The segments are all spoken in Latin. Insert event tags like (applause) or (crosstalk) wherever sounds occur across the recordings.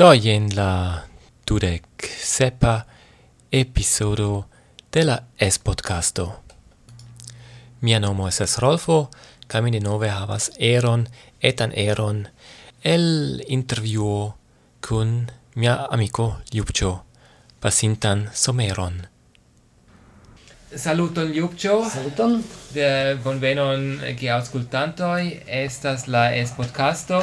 Do jen la dudec sepa episodo de la S-podcasto. Mia nomo es Rolfo, ca mi denove havas eron, etan eron, el interviuo kun mia amico Ljubcio, pasintan someron. Saluton Ljubcio. Saluton. De bonvenon, ge auscultantoi, estas la S-podcasto.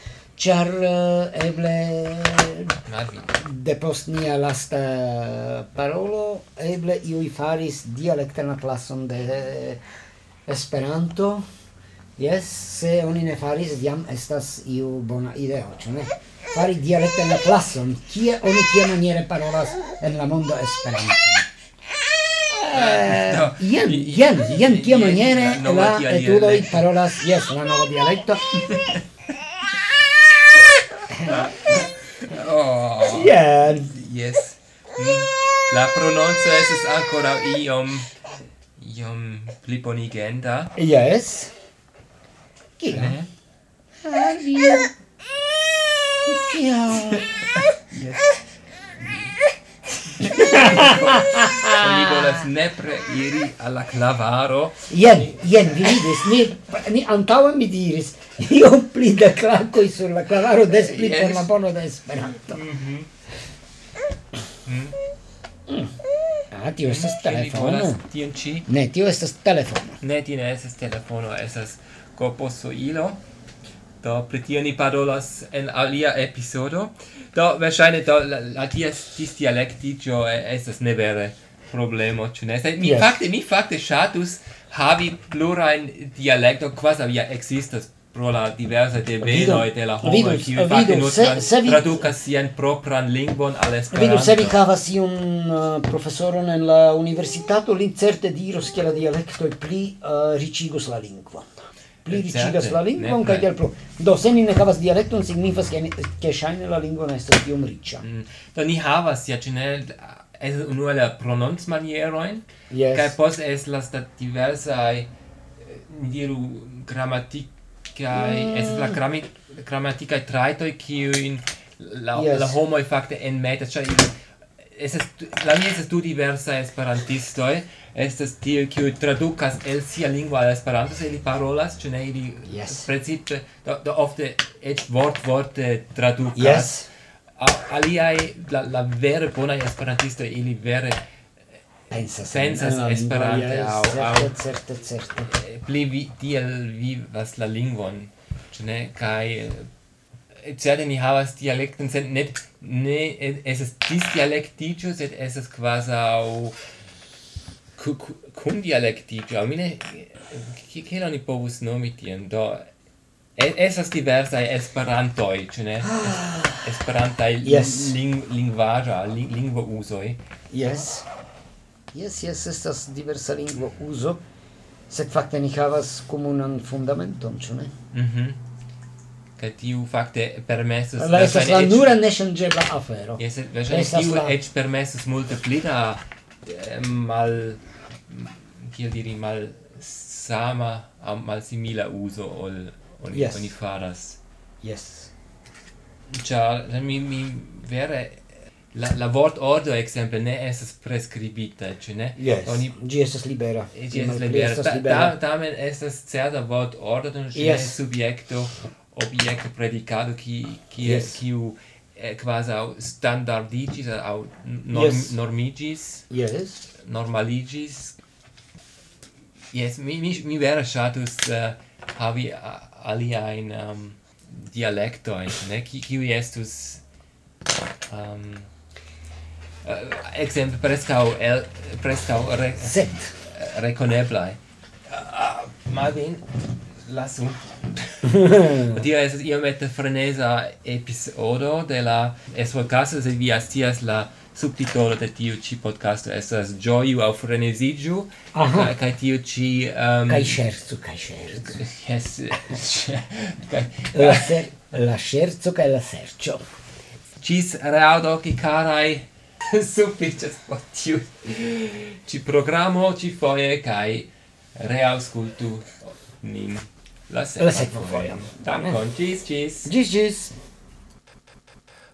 char uh, eble depost nia lasta parolo eble io i faris dialecte na classon de esperanto. Yes se oni ne faris diam estas iu bona ideo ĉu ne? Fari dialecte na classon. Kie oni kie maniere parolas en la mondo esperanto? Eh, jen, jen, jen, kie maniere la etudoi parolas, yes, la nova dialecto. (laughs) oh. Yeah. Yes. La prononco es ancora iom iom pli. Yes. Kia? Ne? Ah. Kia? yes. Oni volas nepre iri alla clavaro. Jen, jen, vi vidis, ni, ni antaŭe mi diris, (laughs) iom pli da clacoi sur la clavaro, des pli yes. per la bono da Esperanto. Mm -hmm. Mm. Ah, tio estas telefono. Tion ci? Ne, tio estas telefono. Ne, tio ne estas telefono, estas koposoilo. Do, pri tio ni parolas en alia episodo. Do, verŝajne, do, la, la tia dialektiĝo estas ne vere problemo, ĉu ne? Mi yes. fakte, mi fakte ŝatus havi plurajn dialektojn, kvazaŭ ja ekzistas pro la diversa devenoj de la homoj, kiuj fakte nur tradukas sian propran lingvon al Esperanto. Vidu, se vi havas iun uh, profesoron en la universitato, li certe diros, che la dialektoj pli uh, riĉigus la lingvon pli ricigas la lingvon kaj tiel plu. Do se ni ne havas dialekton signifas ke ke ŝajne la lingvo ne estas tiom riĉa. Mm. Do ni havas ja ĉe ne es unue la prononcmanierojn yes. kaj post es la diversaj ni diru gramatikaj mm. es la gramatikaj trajtoj kiujn la yes. la homoj fakte enmetas ĉar es la mia estas du diversa esperantisto estas tio kiu tradukas el sia lingvo al esperanto se ili parolas ĉu ne ili yes. precipe do, do ofte eĉ vort vorte tradukas yes. aliaj la, la vere bonaj esperantistoj ili vere pensas pensas esperante yes, aŭ aŭ certe certe. pli vi, tiel vivas la lingvon ĉu ne? Kaj certe ni havas dialekten, sed ne, ne esas disdialektigio, sed esas quasau cum dialectigio, au mine, kiel oni povus nomi tien, do, esas diversai esperantoi, ĉu ne? (gasps) Esperantaj yes. ling, linguaja ling, lingua uzoj. Yes. Yes, yes, estas diversa lingua uso sed fakte ni havas komunan fundamenton, ĉu ne? Mhm. Mm che tiu facte permessus la estas la nura ne ŝanĝebla afero. Jes verŝajne tiu la... eĉ permessus multe pli da mal kiel diri mal sama am mal simila uso ol oni, yes. oni faras. Yes. Ja mi, mi vere la la vort ordo exemple ne es prescribita ĉu ne? Yes. oni gi es libera. Gi es libera. ta, ta tamen es es certa vort ordo do ne yes. subjekto? object predicado qui qui yes. quiu eh, quasi standardigis au norm, yes. normigis? Yes. Normaligis? Yes mi mi mi vera shatus uh, havi uh, ali ein um, dialecto ne? Qui qui estus um, eh, uh, exemple prescau el prescau re, set reconeblae uh, ah, uh, Marvin lasu. (laughs) Dio, es io mette frenesa episodio de la casa se vi astias la subtitolo de tiu ci podcasto estas joyu au Frenesigiu, kai, ca tiu ci... Um, kai scherzo, kai scherzo. Yes, (laughs) la, ser, la scherzo kai la sercio. Cis reaudo, ki carai (laughs) sufices po tiu ci programo, ci foie, kai reauscultu nin la sekva fojon. Dankon, ĝis, ĝis. Ĝis, ĝis.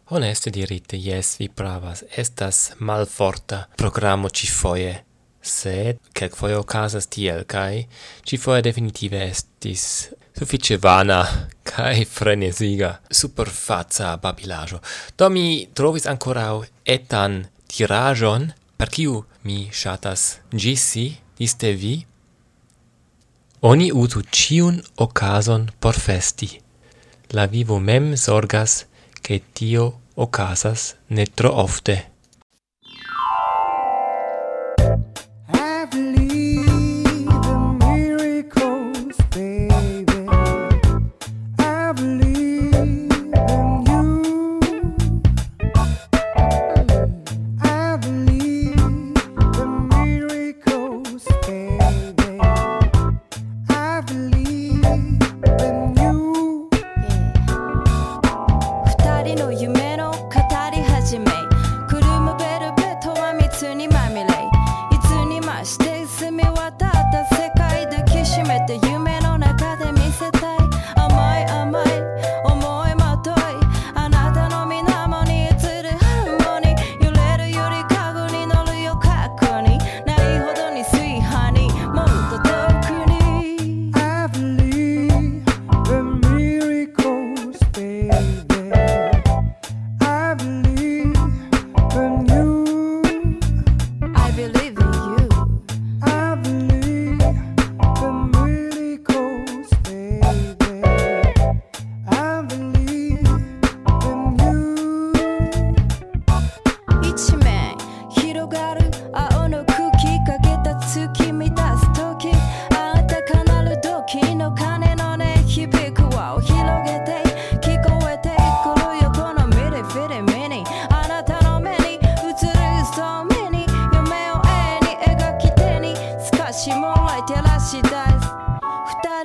Honeste dirite, yes, vi pravas, estas malforta programo ci foie, sed quelc foie ocasas tiel, cae ci foie definitive estis suffice vana cae frenesiga, superfaza babilajo. Do mi trovis ancorau etan tirajon, per kiu mi shatas gisi, iste vi, Oni usu ciun ocason por festi. La vivo mem sorgas che tio ocasas ne tro ofte.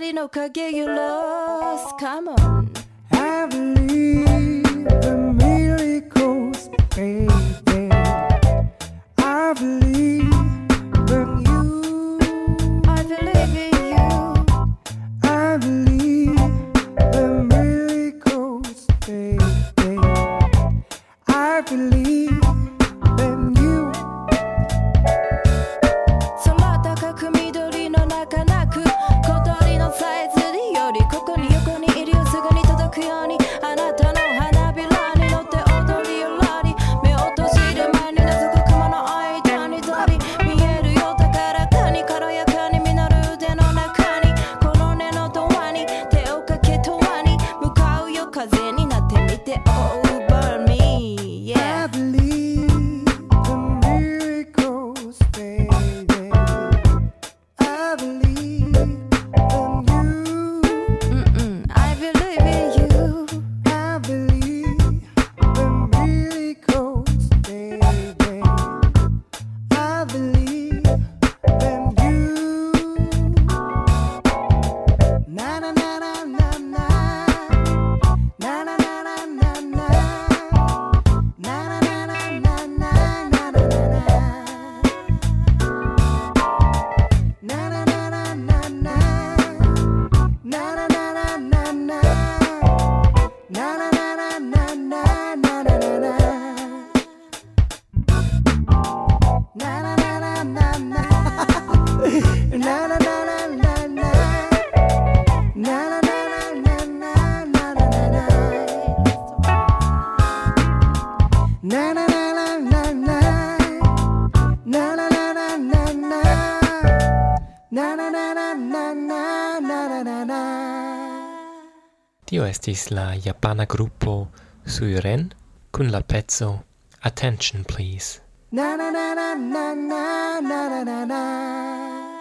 光の影 You lost Come on. I believe the miracles baby. na na na Tio estis la japana gruppo Suiren kun la pezzo Attention Please. Na na na na na na na na na